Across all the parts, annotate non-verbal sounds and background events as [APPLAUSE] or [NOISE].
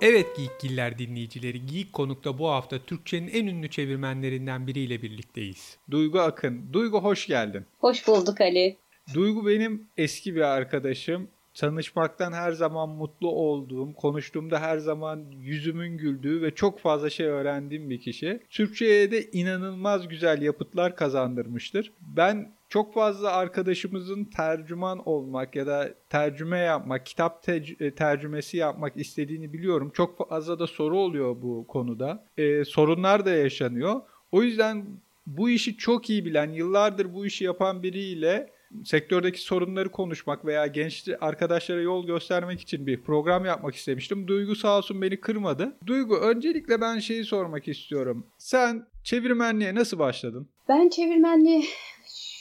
Evet Geekgiller dinleyicileri, Geek Konuk'ta bu hafta Türkçenin en ünlü çevirmenlerinden biriyle birlikteyiz. Duygu Akın. Duygu hoş geldin. Hoş bulduk Ali. Duygu benim eski bir arkadaşım. Tanışmaktan her zaman mutlu olduğum, konuştuğumda her zaman yüzümün güldüğü ve çok fazla şey öğrendiğim bir kişi. Türkçe'ye de inanılmaz güzel yapıtlar kazandırmıştır. Ben çok fazla arkadaşımızın tercüman olmak ya da tercüme yapmak, kitap te- tercümesi yapmak istediğini biliyorum. Çok fazla da soru oluyor bu konuda. Ee, sorunlar da yaşanıyor. O yüzden bu işi çok iyi bilen, yıllardır bu işi yapan biriyle sektördeki sorunları konuşmak veya genç arkadaşlara yol göstermek için bir program yapmak istemiştim. Duygu sağ olsun beni kırmadı. Duygu öncelikle ben şeyi sormak istiyorum. Sen çevirmenliğe nasıl başladın? Ben çevirmenliğe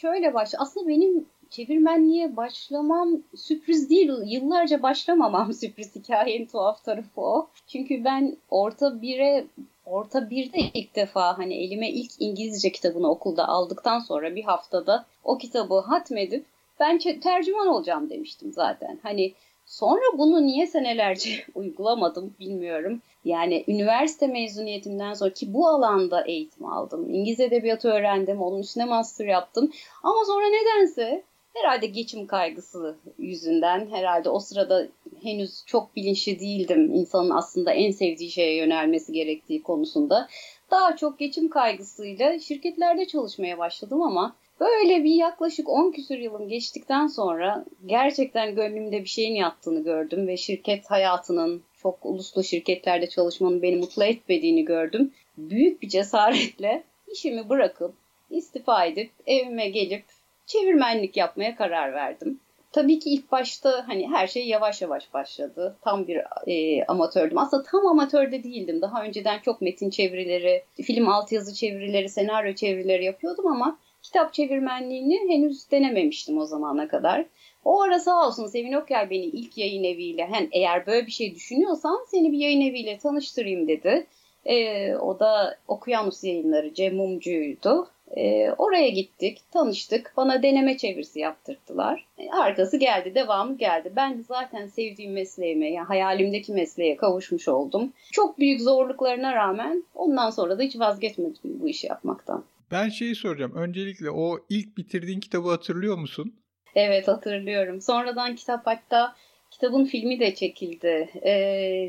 şöyle başladım. Aslında benim çevirmenliğe başlamam sürpriz değil. Yıllarca başlamamam [LAUGHS] sürpriz. Hikayenin tuhaf tarafı o. Çünkü ben orta bire orta birde ilk defa hani elime ilk İngilizce kitabını okulda aldıktan sonra bir haftada o kitabı hatmedip ben tercüman olacağım demiştim zaten. Hani sonra bunu niye senelerce [LAUGHS] uygulamadım bilmiyorum. Yani üniversite mezuniyetimden sonra ki bu alanda eğitim aldım. İngiliz edebiyatı öğrendim, onun üstüne master yaptım. Ama sonra nedense herhalde geçim kaygısı yüzünden herhalde o sırada henüz çok bilinçli değildim insanın aslında en sevdiği şeye yönelmesi gerektiği konusunda. Daha çok geçim kaygısıyla şirketlerde çalışmaya başladım ama böyle bir yaklaşık 10 küsur yılım geçtikten sonra gerçekten gönlümde bir şeyin yattığını gördüm ve şirket hayatının çok uluslu şirketlerde çalışmanın beni mutlu etmediğini gördüm. Büyük bir cesaretle işimi bırakıp istifa edip evime gelip çevirmenlik yapmaya karar verdim. Tabii ki ilk başta hani her şey yavaş yavaş başladı. Tam bir e, amatördüm. Aslında tam amatör de değildim. Daha önceden çok metin çevirileri, film altyazı çevirileri, senaryo çevirileri yapıyordum ama kitap çevirmenliğini henüz denememiştim o zamana kadar. O ara sağ olsun Sevin Okyay beni ilk yayın eviyle, hani eğer böyle bir şey düşünüyorsan seni bir yayın eviyle tanıştırayım dedi. Ee, o da Okyanus yayınları Cem Mumcu'ydu. E, oraya gittik, tanıştık. Bana deneme çevirisi yaptırttılar. E, arkası geldi, devamı geldi. Ben zaten sevdiğim mesleğime, yani hayalimdeki mesleğe kavuşmuş oldum. Çok büyük zorluklarına rağmen ondan sonra da hiç vazgeçmedim bu işi yapmaktan. Ben şeyi soracağım. Öncelikle o ilk bitirdiğin kitabı hatırlıyor musun? Evet hatırlıyorum. Sonradan kitap hatta kitabın filmi de çekildi. E,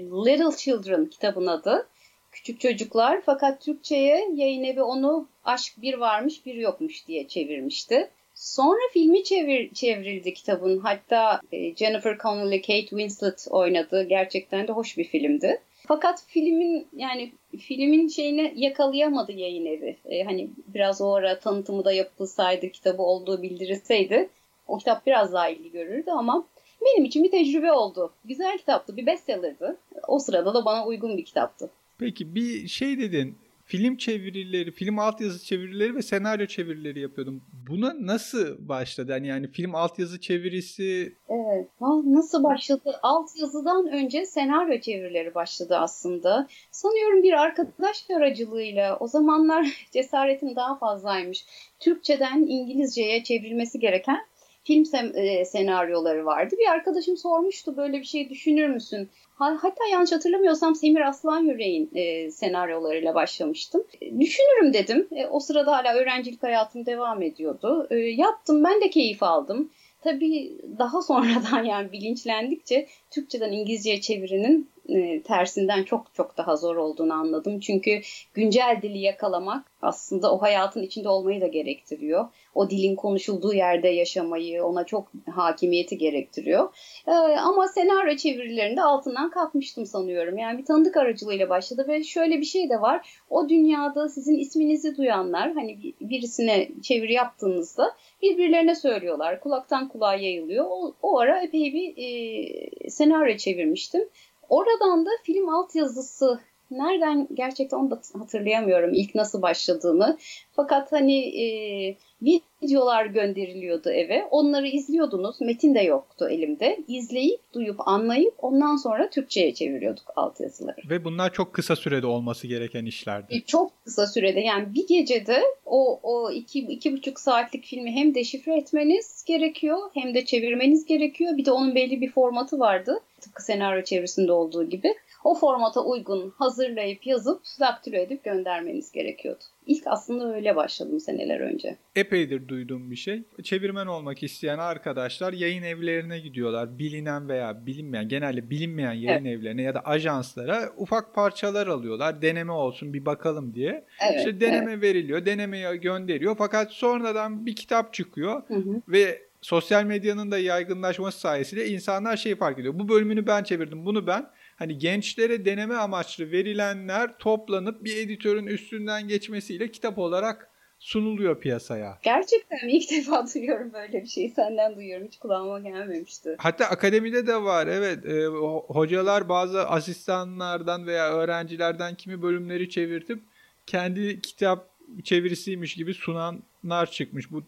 Little Children kitabın adı küçük çocuklar fakat Türkçe'ye yayın evi onu aşk bir varmış bir yokmuş diye çevirmişti. Sonra filmi çevir, çevrildi kitabın. Hatta e, Jennifer Connelly, Kate Winslet oynadı. Gerçekten de hoş bir filmdi. Fakat filmin yani filmin şeyini yakalayamadı yayın evi. E, hani biraz o ara tanıtımı da yapılsaydı, kitabı olduğu bildirilseydi o kitap biraz daha ilgi görürdü ama benim için bir tecrübe oldu. Güzel kitaptı, bir bestseller'dı. O sırada da bana uygun bir kitaptı. Peki bir şey dedin. Film çevirileri, film altyazı çevirileri ve senaryo çevirileri yapıyordum. Buna nasıl başladı? Yani, yani film altyazı çevirisi... Evet. Nasıl başladı? Altyazıdan önce senaryo çevirileri başladı aslında. Sanıyorum bir arkadaş aracılığıyla o zamanlar [LAUGHS] cesaretim daha fazlaymış. Türkçeden İngilizceye çevrilmesi gereken film sen- senaryoları vardı. Bir arkadaşım sormuştu böyle bir şey düşünür müsün? Hatta yanlış hatırlamıyorsam Semir Aslan Yüreğin e, senaryolarıyla başlamıştım. E, düşünürüm dedim. E, o sırada hala öğrencilik hayatım devam ediyordu. E, yaptım ben de keyif aldım. Tabii daha [LAUGHS] sonradan yani bilinçlendikçe Türkçeden İngilizceye çevirinin e, tersinden çok çok daha zor olduğunu anladım. Çünkü güncel dili yakalamak aslında o hayatın içinde olmayı da gerektiriyor. O dilin konuşulduğu yerde yaşamayı, ona çok hakimiyeti gerektiriyor. E, ama senaryo çevirilerinde altından kalkmıştım sanıyorum. Yani bir tanıdık aracılığıyla başladı ve şöyle bir şey de var. O dünyada sizin isminizi duyanlar hani birisine çeviri yaptığınızda birbirlerine söylüyorlar. Kulaktan kulağa yayılıyor. O, o ara epey bir e, senaryo çevirmiştim. Oradan da film altyazısı nereden gerçekten onu da hatırlayamıyorum ilk nasıl başladığını. Fakat hani e, videolar gönderiliyordu eve. Onları izliyordunuz. Metin de yoktu elimde. İzleyip, duyup, anlayıp ondan sonra Türkçe'ye çeviriyorduk altyazıları. Ve bunlar çok kısa sürede olması gereken işlerdi. E, çok kısa sürede yani bir gecede o, o iki, iki buçuk saatlik filmi hem deşifre etmeniz gerekiyor hem de çevirmeniz gerekiyor. Bir de onun belli bir formatı vardı. Tıpkı senaryo çevirisinde olduğu gibi. O formata uygun hazırlayıp yazıp daktilo edip göndermeniz gerekiyordu. İlk aslında öyle başladım seneler önce. Epeydir duyduğum bir şey. Çevirmen olmak isteyen arkadaşlar yayın evlerine gidiyorlar. Bilinen veya bilinmeyen, genelde bilinmeyen yayın evet. evlerine ya da ajanslara ufak parçalar alıyorlar. Deneme olsun bir bakalım diye. Evet, işte deneme evet. veriliyor, denemeye gönderiyor. Fakat sonradan bir kitap çıkıyor hı hı. ve sosyal medyanın da yaygınlaşması sayesinde insanlar şey fark ediyor. Bu bölümünü ben çevirdim, bunu ben hani gençlere deneme amaçlı verilenler toplanıp bir editörün üstünden geçmesiyle kitap olarak sunuluyor piyasaya. Gerçekten? İlk [LAUGHS] defa duyuyorum böyle bir şeyi. Senden duyuyorum. Hiç kulağıma gelmemişti. Hatta akademide de var. Evet. E, hocalar bazı asistanlardan veya öğrencilerden kimi bölümleri çevirtip kendi kitap çevirisiymiş gibi sunanlar çıkmış. Bu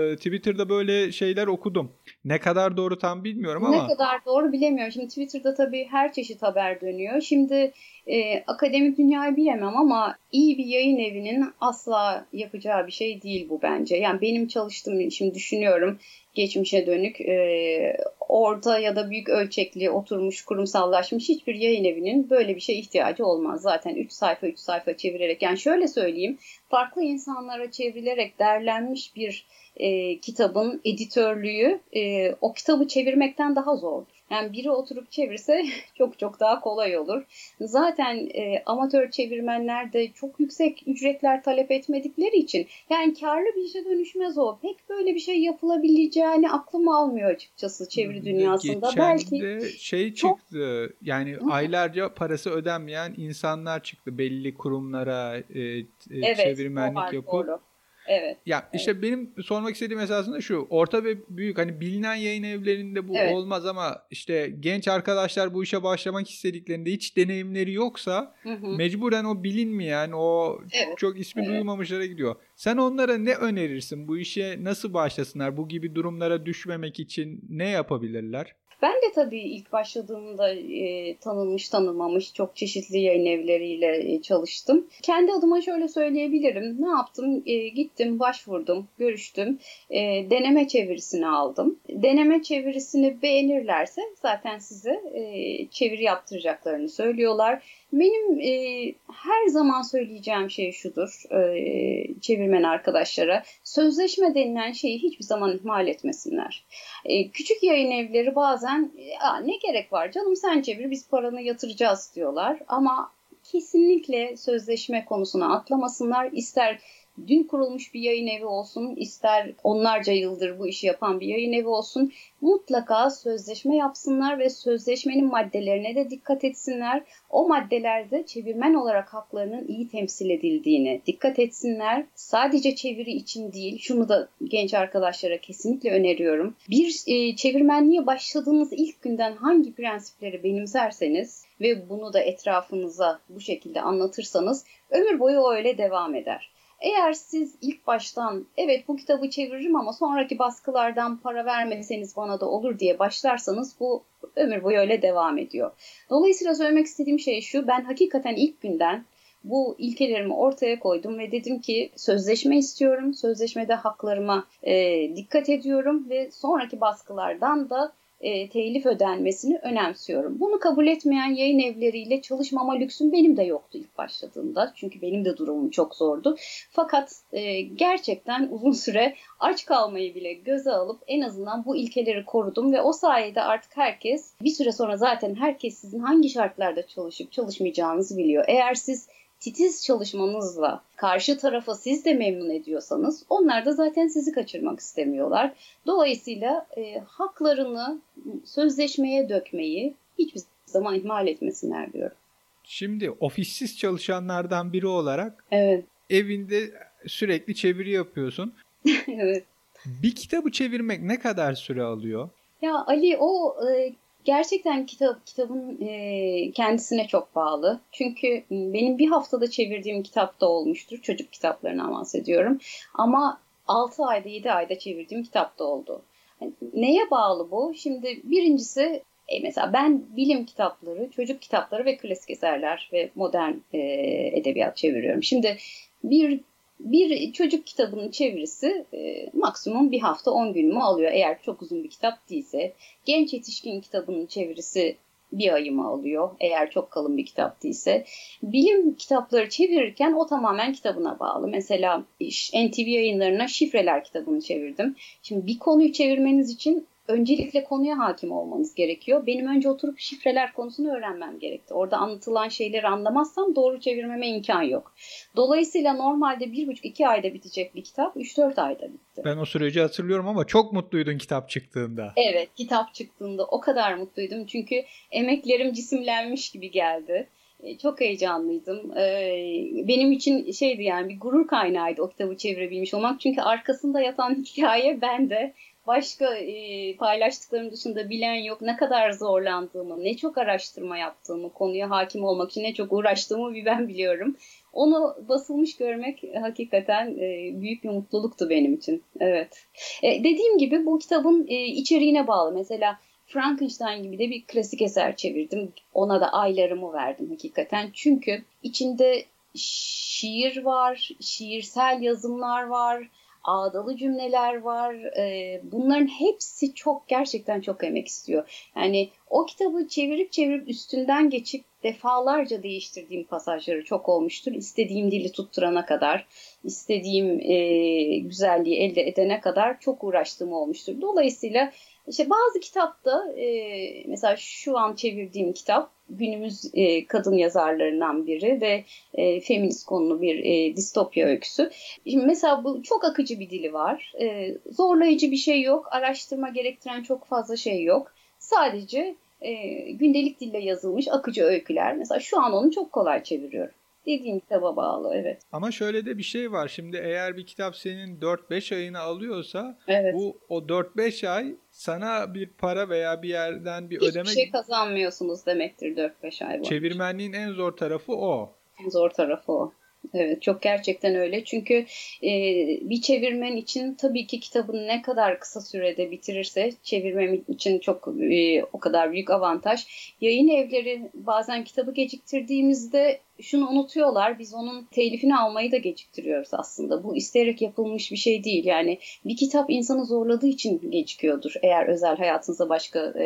e, Twitter'da böyle şeyler okudum. Ne kadar doğru tam bilmiyorum ama. Ne kadar doğru bilemiyorum. Şimdi Twitter'da tabii her çeşit haber dönüyor. Şimdi e, akademik dünyayı bilemem ama iyi bir yayın evinin asla yapacağı bir şey değil bu bence. Yani benim çalıştığım, şimdi düşünüyorum geçmişe dönük e, orta ya da büyük ölçekli oturmuş kurumsallaşmış hiçbir yayın evinin böyle bir şey ihtiyacı olmaz. Zaten 3 sayfa 3 sayfa çevirerek yani şöyle söyleyeyim farklı insanlara çevrilerek derlenmiş bir e, kitabın editörlüğü e, o kitabı çevirmekten daha zordur. Yani biri oturup çevirse [LAUGHS] çok çok daha kolay olur. Zaten e, amatör çevirmenler de çok yüksek ücretler talep etmedikleri için yani karlı bir işe dönüşmez o. Pek böyle bir şey yapılabileceğini aklım almıyor açıkçası çeviri dünyasında. Geçen Belki de şey çıktı. Çok... Yani Hı. aylarca parası ödenmeyen insanlar çıktı belli kurumlara e, e, evet, çevirmenlik yapıp. Doğru. Evet. Ya işte evet. benim sormak istediğim esasında şu. Orta ve büyük hani bilinen yayın evlerinde bu evet. olmaz ama işte genç arkadaşlar bu işe başlamak istediklerinde hiç deneyimleri yoksa hı hı. mecburen o bilinmeyen o evet. çok ismi evet. duyulmamışlara gidiyor. Sen onlara ne önerirsin? Bu işe nasıl başlasınlar? Bu gibi durumlara düşmemek için ne yapabilirler? Ben de tabii ilk başladığımda e, tanınmış tanınmamış çok çeşitli yayın evleriyle e, çalıştım. Kendi adıma şöyle söyleyebilirim. Ne yaptım? E, gittim, başvurdum, görüştüm. E, deneme çevirisini aldım. Deneme çevirisini beğenirlerse zaten size e, çeviri yaptıracaklarını söylüyorlar benim e, her zaman söyleyeceğim şey şudur e, çevirmen arkadaşlara. Sözleşme denilen şeyi hiçbir zaman ihmal etmesinler. E, küçük yayın evleri bazen ne gerek var canım sen çevir biz paranı yatıracağız diyorlar. Ama kesinlikle sözleşme konusuna atlamasınlar. İster dün kurulmuş bir yayın evi olsun, ister onlarca yıldır bu işi yapan bir yayın evi olsun mutlaka sözleşme yapsınlar ve sözleşmenin maddelerine de dikkat etsinler. O maddelerde çevirmen olarak haklarının iyi temsil edildiğini dikkat etsinler. Sadece çeviri için değil, şunu da genç arkadaşlara kesinlikle öneriyorum. Bir e, çevirmenliğe başladığınız ilk günden hangi prensipleri benimserseniz ve bunu da etrafınıza bu şekilde anlatırsanız ömür boyu öyle devam eder. Eğer siz ilk baştan evet bu kitabı çeviririm ama sonraki baskılardan para vermeseniz bana da olur diye başlarsanız bu ömür boyu öyle devam ediyor. Dolayısıyla söylemek istediğim şey şu ben hakikaten ilk günden bu ilkelerimi ortaya koydum ve dedim ki sözleşme istiyorum. Sözleşmede haklarıma e, dikkat ediyorum ve sonraki baskılardan da e, telif ödenmesini önemsiyorum. Bunu kabul etmeyen yayın evleriyle çalışmama lüksüm benim de yoktu ilk başladığımda. Çünkü benim de durumum çok zordu. Fakat e, gerçekten uzun süre aç kalmayı bile göze alıp en azından bu ilkeleri korudum ve o sayede artık herkes bir süre sonra zaten herkes sizin hangi şartlarda çalışıp çalışmayacağınızı biliyor. Eğer siz titiz çalışmanızla karşı tarafa siz de memnun ediyorsanız onlar da zaten sizi kaçırmak istemiyorlar. Dolayısıyla e, haklarını sözleşmeye dökmeyi hiçbir zaman ihmal etmesinler diyorum. Şimdi ofissiz çalışanlardan biri olarak evet. evinde sürekli çeviri yapıyorsun. [LAUGHS] evet. Bir kitabı çevirmek ne kadar süre alıyor? Ya Ali o e, gerçekten kitap kitabın e, kendisine çok bağlı. Çünkü benim bir haftada çevirdiğim kitap da olmuştur. Çocuk kitaplarından bahsediyorum. Ama 6 ayda 7 ayda çevirdiğim kitap da oldu. Yani neye bağlı bu? Şimdi birincisi e mesela ben bilim kitapları, çocuk kitapları ve klasik eserler ve modern e, edebiyat çeviriyorum. Şimdi bir bir çocuk kitabının çevirisi e, maksimum bir hafta 10 günümü alıyor eğer çok uzun bir kitap değilse. Genç yetişkin kitabının çevirisi bir ayımı alıyor eğer çok kalın bir kitap değilse. Bilim kitapları çevirirken o tamamen kitabına bağlı. Mesela NTV yayınlarına şifreler kitabını çevirdim. Şimdi bir konuyu çevirmeniz için öncelikle konuya hakim olmanız gerekiyor. Benim önce oturup şifreler konusunu öğrenmem gerekti. Orada anlatılan şeyleri anlamazsam doğru çevirmeme imkan yok. Dolayısıyla normalde bir buçuk iki ayda bitecek bir kitap 3-4 ayda bitti. Ben o süreci hatırlıyorum ama çok mutluydun kitap çıktığında. Evet kitap çıktığında o kadar mutluydum. Çünkü emeklerim cisimlenmiş gibi geldi e, çok heyecanlıydım. E, benim için şeydi yani bir gurur kaynağıydı o kitabı çevirebilmiş olmak. Çünkü arkasında yatan [LAUGHS] hikaye ben de başka e, paylaştıklarım dışında bilen yok. Ne kadar zorlandığımı, ne çok araştırma yaptığımı, konuya hakim olmak için ne çok uğraştığımı bir ben biliyorum. Onu basılmış görmek hakikaten e, büyük bir mutluluktu benim için. Evet. E, dediğim gibi bu kitabın e, içeriğine bağlı. Mesela Frankenstein gibi de bir klasik eser çevirdim. Ona da aylarımı verdim hakikaten. Çünkü içinde şiir var, şiirsel yazımlar var, ağdalı cümleler var. E, bunların hepsi çok gerçekten çok emek istiyor. Yani o kitabı çevirip çevirip üstünden geçip defalarca değiştirdiğim pasajları çok olmuştur. İstediğim dili tutturana kadar, istediğim e, güzelliği elde edene kadar çok uğraştığım olmuştur. Dolayısıyla işte bazı kitapta e, mesela şu an çevirdiğim kitap günümüz e, kadın yazarlarından biri ve e, feminist konulu bir e, distopya öyküsü. Şimdi mesela bu çok akıcı bir dili var. E, zorlayıcı bir şey yok. Araştırma gerektiren çok fazla şey yok. Sadece e, gündelik dille yazılmış akıcı öyküler. Mesela şu an onu çok kolay çeviriyorum dediğim kitaba bağlı evet. Ama şöyle de bir şey var. Şimdi eğer bir kitap senin 4-5 ayını alıyorsa evet. bu o 4-5 ay sana bir para veya bir yerden bir Hiçbir ödeme... Hiçbir şey kazanmıyorsunuz demektir 4-5 ay boyunca. Çevirmenliğin en zor tarafı o. En zor tarafı o. Evet çok gerçekten öyle. Çünkü e, bir çevirmen için tabii ki kitabını ne kadar kısa sürede bitirirse çevirmem için çok e, o kadar büyük avantaj. Yayın evleri bazen kitabı geciktirdiğimizde şunu unutuyorlar. Biz onun telifini almayı da geciktiriyoruz aslında. Bu isteyerek yapılmış bir şey değil. Yani bir kitap insanı zorladığı için gecikiyordur. Eğer özel hayatınızda başka e,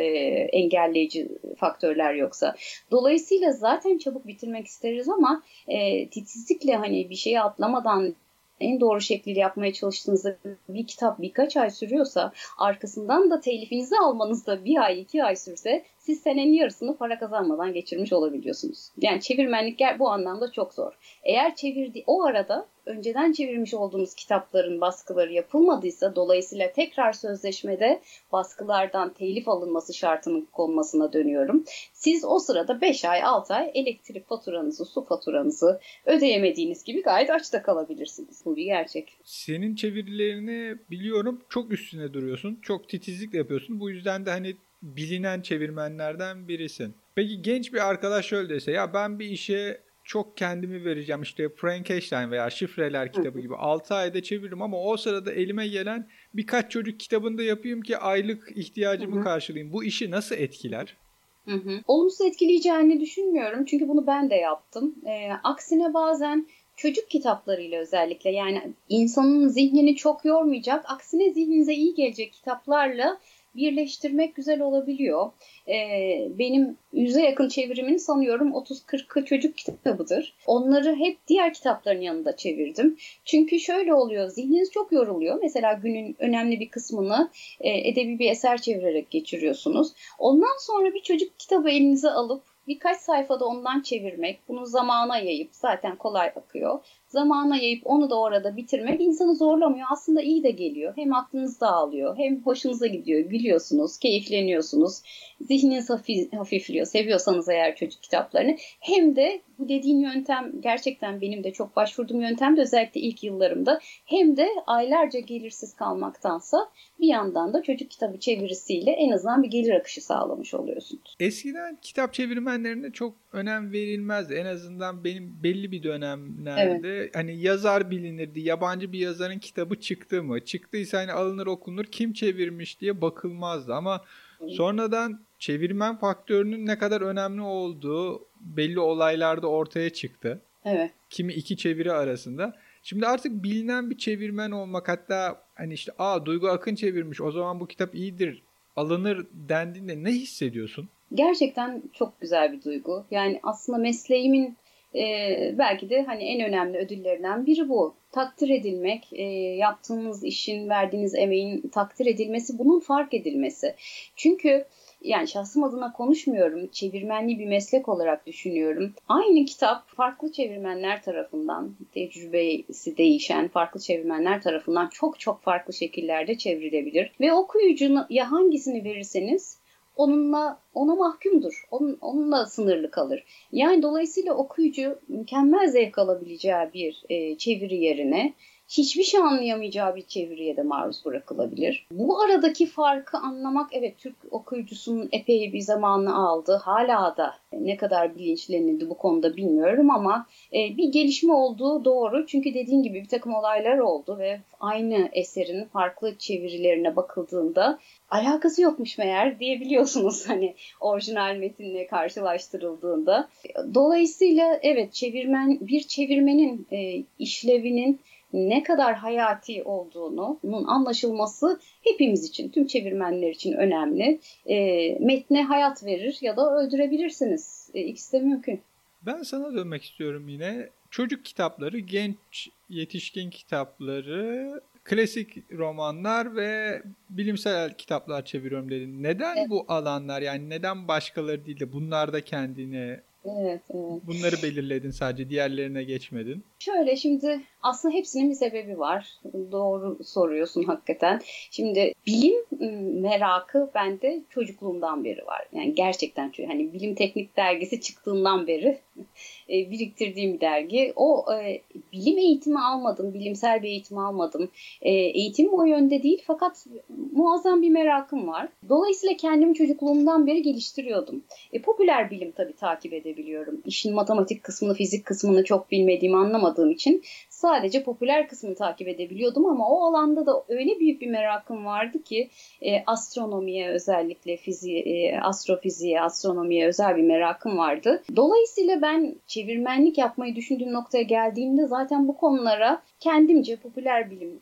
engelleyici faktörler yoksa. Dolayısıyla zaten çabuk bitirmek isteriz ama e, titizlikle hani bir şeyi atlamadan en doğru şekliyle yapmaya çalıştığınızda bir kitap birkaç ay sürüyorsa arkasından da telifinizi almanızda bir ay iki ay sürse siz senenin yarısını para kazanmadan geçirmiş olabiliyorsunuz. Yani çevirmenlik bu anlamda çok zor. Eğer çevirdi o arada önceden çevirmiş olduğumuz kitapların baskıları yapılmadıysa dolayısıyla tekrar sözleşmede baskılardan telif alınması şartının konmasına dönüyorum. Siz o sırada 5 ay 6 ay elektrik faturanızı, su faturanızı ödeyemediğiniz gibi gayet açta kalabilirsiniz. Bu bir gerçek. Senin çevirilerini biliyorum çok üstüne duruyorsun. Çok titizlikle yapıyorsun. Bu yüzden de hani bilinen çevirmenlerden birisin. Peki genç bir arkadaş şöyle dese ya ben bir işe çok kendimi vereceğim işte Frankenstein veya Şifreler kitabı gibi 6 ayda çeviririm ama o sırada elime gelen birkaç çocuk kitabını da yapayım ki aylık ihtiyacımı Hı-hı. karşılayayım. Bu işi nasıl etkiler? Hı hı. Olumsuz etkileyeceğini düşünmüyorum çünkü bunu ben de yaptım. E, aksine bazen çocuk kitaplarıyla özellikle yani insanın zihnini çok yormayacak, aksine zihninize iyi gelecek kitaplarla birleştirmek güzel olabiliyor. Ee, benim yüze yakın çevirimin sanıyorum 30-40 çocuk kitabıdır. Onları hep diğer kitapların yanında çevirdim. Çünkü şöyle oluyor, zihniniz çok yoruluyor. Mesela günün önemli bir kısmını e, edebi bir eser çevirerek geçiriyorsunuz. Ondan sonra bir çocuk kitabı elinize alıp birkaç sayfada ondan çevirmek, bunu zamana yayıp zaten kolay akıyor zamana yayıp onu da orada bitirmek insanı zorlamıyor. Aslında iyi de geliyor. Hem aklınız dağılıyor, hem hoşunuza gidiyor. Gülüyorsunuz, keyifleniyorsunuz. Zihniniz hafif, hafifliyor. Seviyorsanız eğer çocuk kitaplarını. Hem de bu dediğin yöntem gerçekten benim de çok başvurduğum yöntem de özellikle ilk yıllarımda. Hem de aylarca gelirsiz kalmaktansa bir yandan da çocuk kitabı çevirisiyle en azından bir gelir akışı sağlamış oluyorsunuz. Eskiden kitap çevirmenlerine çok önem verilmezdi. En azından benim belli bir dönemlerde evet hani yazar bilinirdi. Yabancı bir yazarın kitabı çıktı mı? Çıktıysa hani alınır okunur kim çevirmiş diye bakılmazdı ama sonradan çevirmen faktörünün ne kadar önemli olduğu belli olaylarda ortaya çıktı. Evet. Kimi iki çeviri arasında. Şimdi artık bilinen bir çevirmen olmak hatta hani işte aa Duygu Akın çevirmiş o zaman bu kitap iyidir alınır dendiğinde ne hissediyorsun? Gerçekten çok güzel bir duygu. Yani aslında mesleğimin e, belki de hani en önemli ödüllerinden biri bu. Takdir edilmek, e, yaptığınız işin, verdiğiniz emeğin takdir edilmesi, bunun fark edilmesi. Çünkü yani şahsım adına konuşmuyorum. Çevirmenliği bir meslek olarak düşünüyorum. Aynı kitap farklı çevirmenler tarafından, tecrübesi değişen farklı çevirmenler tarafından çok çok farklı şekillerde çevrilebilir. Ve okuyucuya hangisini verirseniz onunla ona mahkumdur. Onun, onunla sınırlı kalır. Yani dolayısıyla okuyucu mükemmel zevk alabileceği bir e, çeviri yerine hiçbir şey anlayamayacağı bir çeviriye de maruz bırakılabilir. Bu aradaki farkı anlamak evet Türk okuyucusunun epey bir zamanını aldı. Hala da ne kadar bilinçlenildi bu konuda bilmiyorum ama e, bir gelişme olduğu doğru. Çünkü dediğim gibi bir takım olaylar oldu ve aynı eserin farklı çevirilerine bakıldığında alakası yokmuş meğer diyebiliyorsunuz [LAUGHS] hani orijinal metinle karşılaştırıldığında. Dolayısıyla evet çevirmen bir çevirmenin e, işlevinin ne kadar hayati olduğunun anlaşılması hepimiz için, tüm çevirmenler için önemli. E, metne hayat verir ya da öldürebilirsiniz. E, ikisi de mümkün. Ben sana dönmek istiyorum yine. Çocuk kitapları, genç yetişkin kitapları, klasik romanlar ve bilimsel kitaplar çeviriyorum dedin. Neden evet. bu alanlar yani neden başkaları değil de bunlar da kendine Evet, evet. Bunları belirledin sadece diğerlerine geçmedin. Şöyle şimdi aslında hepsinin bir sebebi var. Doğru soruyorsun hakikaten. Şimdi bilim ıı, merakı bende çocukluğumdan beri var. Yani gerçekten hani bilim teknik dergisi çıktığından beri biriktirdiğim bir dergi. O e, bilim eğitimi almadım, bilimsel bir eğitim almadım. E, eğitim o yönde değil fakat muazzam bir merakım var. Dolayısıyla kendimi çocukluğumdan beri geliştiriyordum. E, popüler bilim tabii takip edebiliyorum. İşin matematik kısmını, fizik kısmını çok bilmediğimi anlamadığım için sadece popüler kısmını takip edebiliyordum ama o alanda da öyle büyük bir merakım vardı ki e, astronomiye özellikle fiziğe, e, astrofiziğe, astronomiye özel bir merakım vardı. Dolayısıyla ben çevirmenlik yapmayı düşündüğüm noktaya geldiğimde zaten bu konulara kendimce popüler bilim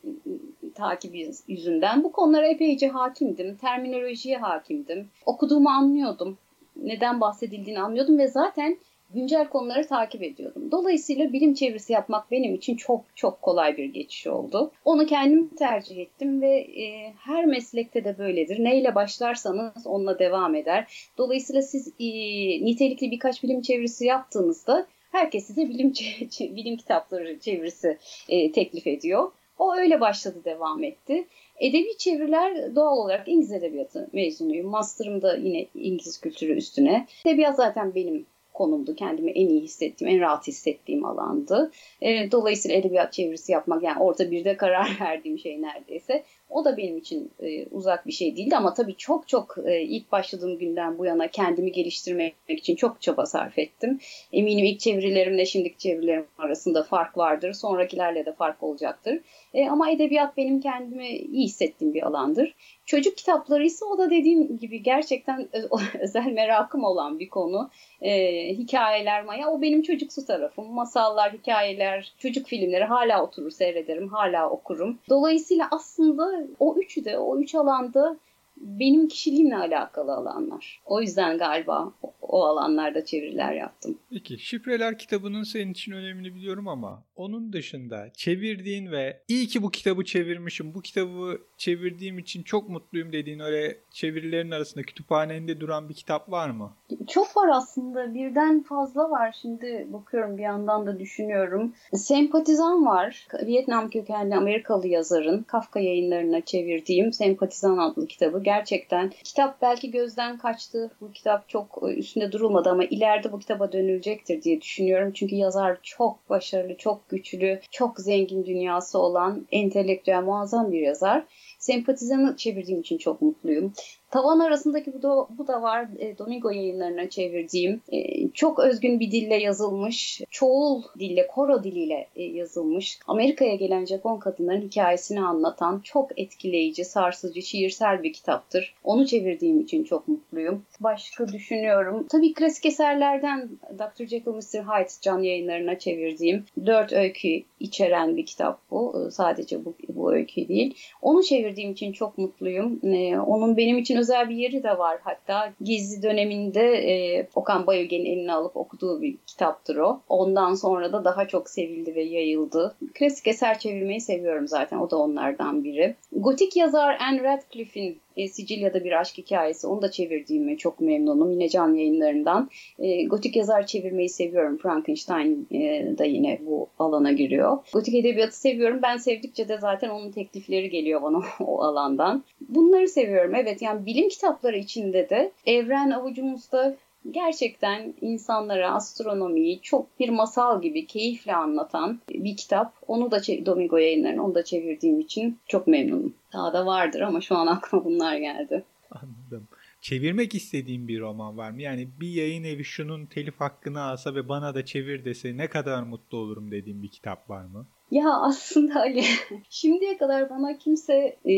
takibi yüzünden bu konulara epeyce hakimdim. Terminolojiye hakimdim. Okuduğumu anlıyordum. Neden bahsedildiğini anlıyordum ve zaten güncel konuları takip ediyordum. Dolayısıyla bilim çevirisi yapmak benim için çok çok kolay bir geçiş oldu. Onu kendim tercih ettim ve e, her meslekte de böyledir. Neyle başlarsanız onunla devam eder. Dolayısıyla siz e, nitelikli birkaç bilim çevirisi yaptığınızda herkes size bilim [LAUGHS] bilim kitapları çevirisi e, teklif ediyor. O öyle başladı, devam etti. Edebi çeviriler doğal olarak İngiliz Edebiyatı mezunuyum. Master'ım da yine İngiliz kültürü üstüne. Edebiyat zaten benim konumdu. Kendimi en iyi hissettiğim, en rahat hissettiğim alandı. E, dolayısıyla edebiyat çevirisi yapmak yani orta birde [LAUGHS] karar verdiğim şey neredeyse. O da benim için e, uzak bir şey değildi ama tabii çok çok e, ilk başladığım günden bu yana kendimi geliştirmek için çok çaba sarf ettim. Eminim ilk çevirilerimle şimdiki çevirilerim arasında fark vardır. Sonrakilerle de fark olacaktır. Ama edebiyat benim kendimi iyi hissettiğim bir alandır. Çocuk kitapları ise o da dediğim gibi gerçekten [LAUGHS] özel merakım olan bir konu. E, hikayeler, maya o benim çocuksu tarafım. Masallar, hikayeler, çocuk filmleri hala oturur seyrederim, hala okurum. Dolayısıyla aslında o üçü de, o üç alanda benim kişiliğimle alakalı alanlar. O yüzden galiba o alanlarda çeviriler yaptım. Peki şifreler kitabının senin için önemli biliyorum ama onun dışında çevirdiğin ve iyi ki bu kitabı çevirmişim, bu kitabı çevirdiğim için çok mutluyum dediğin öyle çevirilerin arasında kütüphanende duran bir kitap var mı? Çok var aslında. Birden fazla var. Şimdi bakıyorum bir yandan da düşünüyorum. Sempatizan var. Vietnam kökenli Amerikalı yazarın Kafka yayınlarına çevirdiğim Sempatizan adlı kitabı. Gerçekten kitap belki gözden kaçtı. Bu kitap çok üstünde durulmadı ama ileride bu kitaba dönülecektir diye düşünüyorum. Çünkü yazar çok başarılı, çok güçlü, çok zengin dünyası olan entelektüel muazzam bir yazar. Sempatizanı çevirdiğim için çok mutluyum. Tavan arasındaki bu da, bu da var. E, Domingo yayınlarına çevirdiğim. E, çok özgün bir dille yazılmış. Çoğul dille, koro diliyle e, yazılmış. Amerika'ya gelen Japon kadınların hikayesini anlatan çok etkileyici, sarsıcı, şiirsel bir kitaptır. Onu çevirdiğim için çok mutluyum. Başka düşünüyorum. Tabii klasik eserlerden Dr. Jekyll Mr. Hyde can yayınlarına çevirdiğim dört öykü içeren bir kitap bu. E, sadece bu, bu öykü değil. Onu çevirdiğim için çok mutluyum. E, onun benim için özel bir yeri de var hatta. Gizli döneminde e, Okan Bayülgen'in eline alıp okuduğu bir kitaptır o. Ondan sonra da daha çok sevildi ve yayıldı. Klasik eser çevirmeyi seviyorum zaten. O da onlardan biri. Gotik yazar Anne Radcliffe'in e, Sicilya'da bir aşk hikayesi. Onu da çevirdiğime çok memnunum. Yine can yayınlarından. E, gotik yazar çevirmeyi seviyorum. Frankenstein e, da yine bu alana giriyor. Gotik edebiyatı seviyorum. Ben sevdikçe de zaten onun teklifleri geliyor bana [LAUGHS] o alandan. Bunları seviyorum. Evet yani bilim kitapları içinde de evren avucumuzda gerçekten insanlara astronomiyi çok bir masal gibi keyifle anlatan bir kitap. Onu da Domingo yayınlarını onu da çevirdiğim için çok memnunum. Daha da vardır ama şu an [LAUGHS] aklıma bunlar geldi. Anladım. Çevirmek istediğim bir roman var mı? Yani bir yayın evi şunun telif hakkını alsa ve bana da çevir dese ne kadar mutlu olurum dediğim bir kitap var mı? Ya [LAUGHS] aslında Ali şimdiye kadar bana kimse e,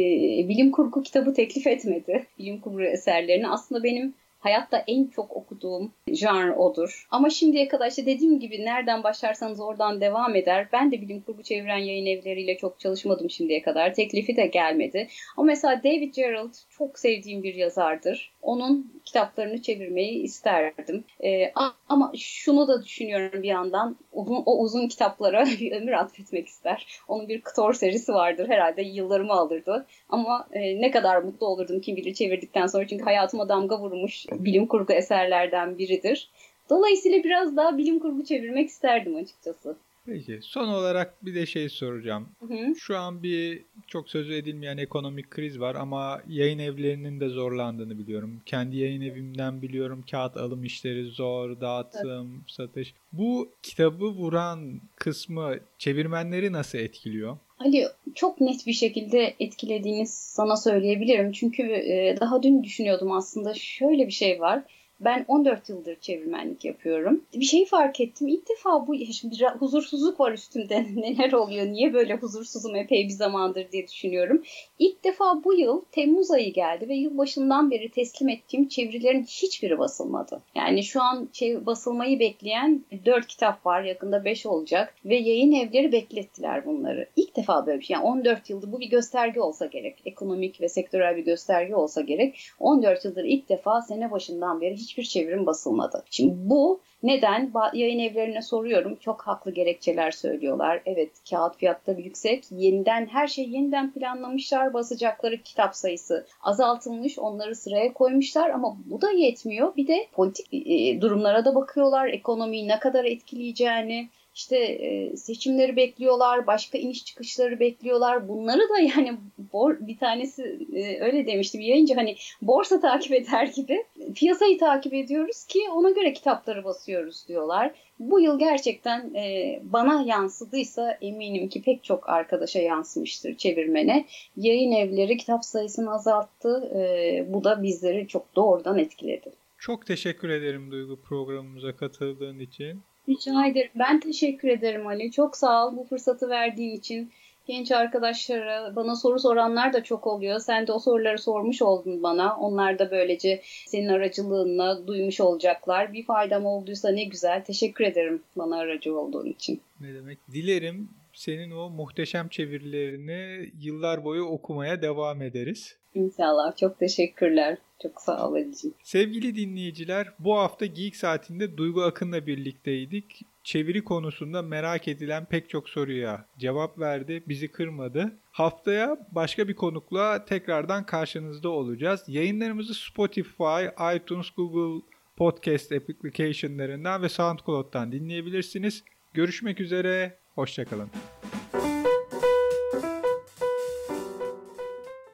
bilim kurgu kitabı teklif etmedi. Bilim kurgu eserlerini. Aslında benim hayatta en çok okuduğum genre odur. Ama şimdiye kadar işte dediğim gibi nereden başlarsanız oradan devam eder. Ben de bilim kurgu çeviren yayın evleriyle çok çalışmadım şimdiye kadar. Teklifi de gelmedi. Ama mesela David Gerald çok sevdiğim bir yazardır. Onun kitaplarını çevirmeyi isterdim. Ee, ama şunu da düşünüyorum bir yandan. O, o uzun kitaplara [LAUGHS] bir ömür atfetmek ister. Onun bir Ktor serisi vardır. Herhalde yıllarımı alırdı. Ama e, ne kadar mutlu olurdum kim bilir çevirdikten sonra. Çünkü hayatıma damga vurmuş bilim kurgu eserlerden biridir. Dolayısıyla biraz daha bilim kurgu çevirmek isterdim açıkçası. Peki son olarak bir de şey soracağım. Hı. Şu an bir çok sözü edilmeyen ekonomik kriz var ama yayın evlerinin de zorlandığını biliyorum. Kendi yayın evimden biliyorum kağıt alım işleri zor, dağıtım, evet. satış. Bu kitabı vuran kısmı çevirmenleri nasıl etkiliyor? Ali çok net bir şekilde etkilediğini sana söyleyebilirim. Çünkü daha dün düşünüyordum aslında şöyle bir şey var ben 14 yıldır çevirmenlik yapıyorum. Bir şeyi fark ettim. İlk defa bu şimdi huzursuzluk var üstümde. [LAUGHS] Neler oluyor? Niye böyle huzursuzum epey bir zamandır diye düşünüyorum. İlk defa bu yıl Temmuz ayı geldi ve yıl başından beri teslim ettiğim çevirilerin hiçbiri basılmadı. Yani şu an şey, basılmayı bekleyen 4 kitap var. Yakında 5 olacak ve yayın evleri beklettiler bunları. İlk defa böyle bir şey. Yani 14 yıldır bu bir gösterge olsa gerek. Ekonomik ve sektörel bir gösterge olsa gerek. 14 yıldır ilk defa sene başından beri hiçbir çevirim basılmadı. Şimdi bu neden? Yayın evlerine soruyorum. Çok haklı gerekçeler söylüyorlar. Evet kağıt fiyatları yüksek. Yeniden her şey yeniden planlamışlar. Basacakları kitap sayısı azaltılmış. Onları sıraya koymuşlar ama bu da yetmiyor. Bir de politik e, durumlara da bakıyorlar. Ekonomiyi ne kadar etkileyeceğini işte e, seçimleri bekliyorlar, başka iniş çıkışları bekliyorlar. Bunları da yani bir tanesi e, öyle demişti bir yayıncı hani borsa takip eder gibi piyasayı takip ediyoruz ki ona göre kitapları basıyoruz diyorlar. Bu yıl gerçekten e, bana yansıdıysa eminim ki pek çok arkadaşa yansımıştır çevirmene. Yayın evleri kitap sayısını azalttı. Bu da bizleri çok doğrudan etkiledi. Çok teşekkür ederim Duygu programımıza katıldığın için. Rica ederim. Ben teşekkür ederim Ali. Çok sağ ol bu fırsatı verdiğin için. Genç arkadaşlara bana soru soranlar da çok oluyor. Sen de o soruları sormuş oldun bana. Onlar da böylece senin aracılığınla duymuş olacaklar. Bir faydam olduysa ne güzel. Teşekkür ederim bana aracı olduğun için. Ne demek? Dilerim senin o muhteşem çevirilerini yıllar boyu okumaya devam ederiz. İnşallah. Çok teşekkürler. Çok sağ ol Sevgili dinleyiciler bu hafta Geek Saati'nde Duygu Akın'la birlikteydik. Çeviri konusunda merak edilen pek çok soruya cevap verdi, bizi kırmadı. Haftaya başka bir konukla tekrardan karşınızda olacağız. Yayınlarımızı Spotify, iTunes, Google Podcast application'larından ve SoundCloud'dan dinleyebilirsiniz. Görüşmek üzere, hoşçakalın.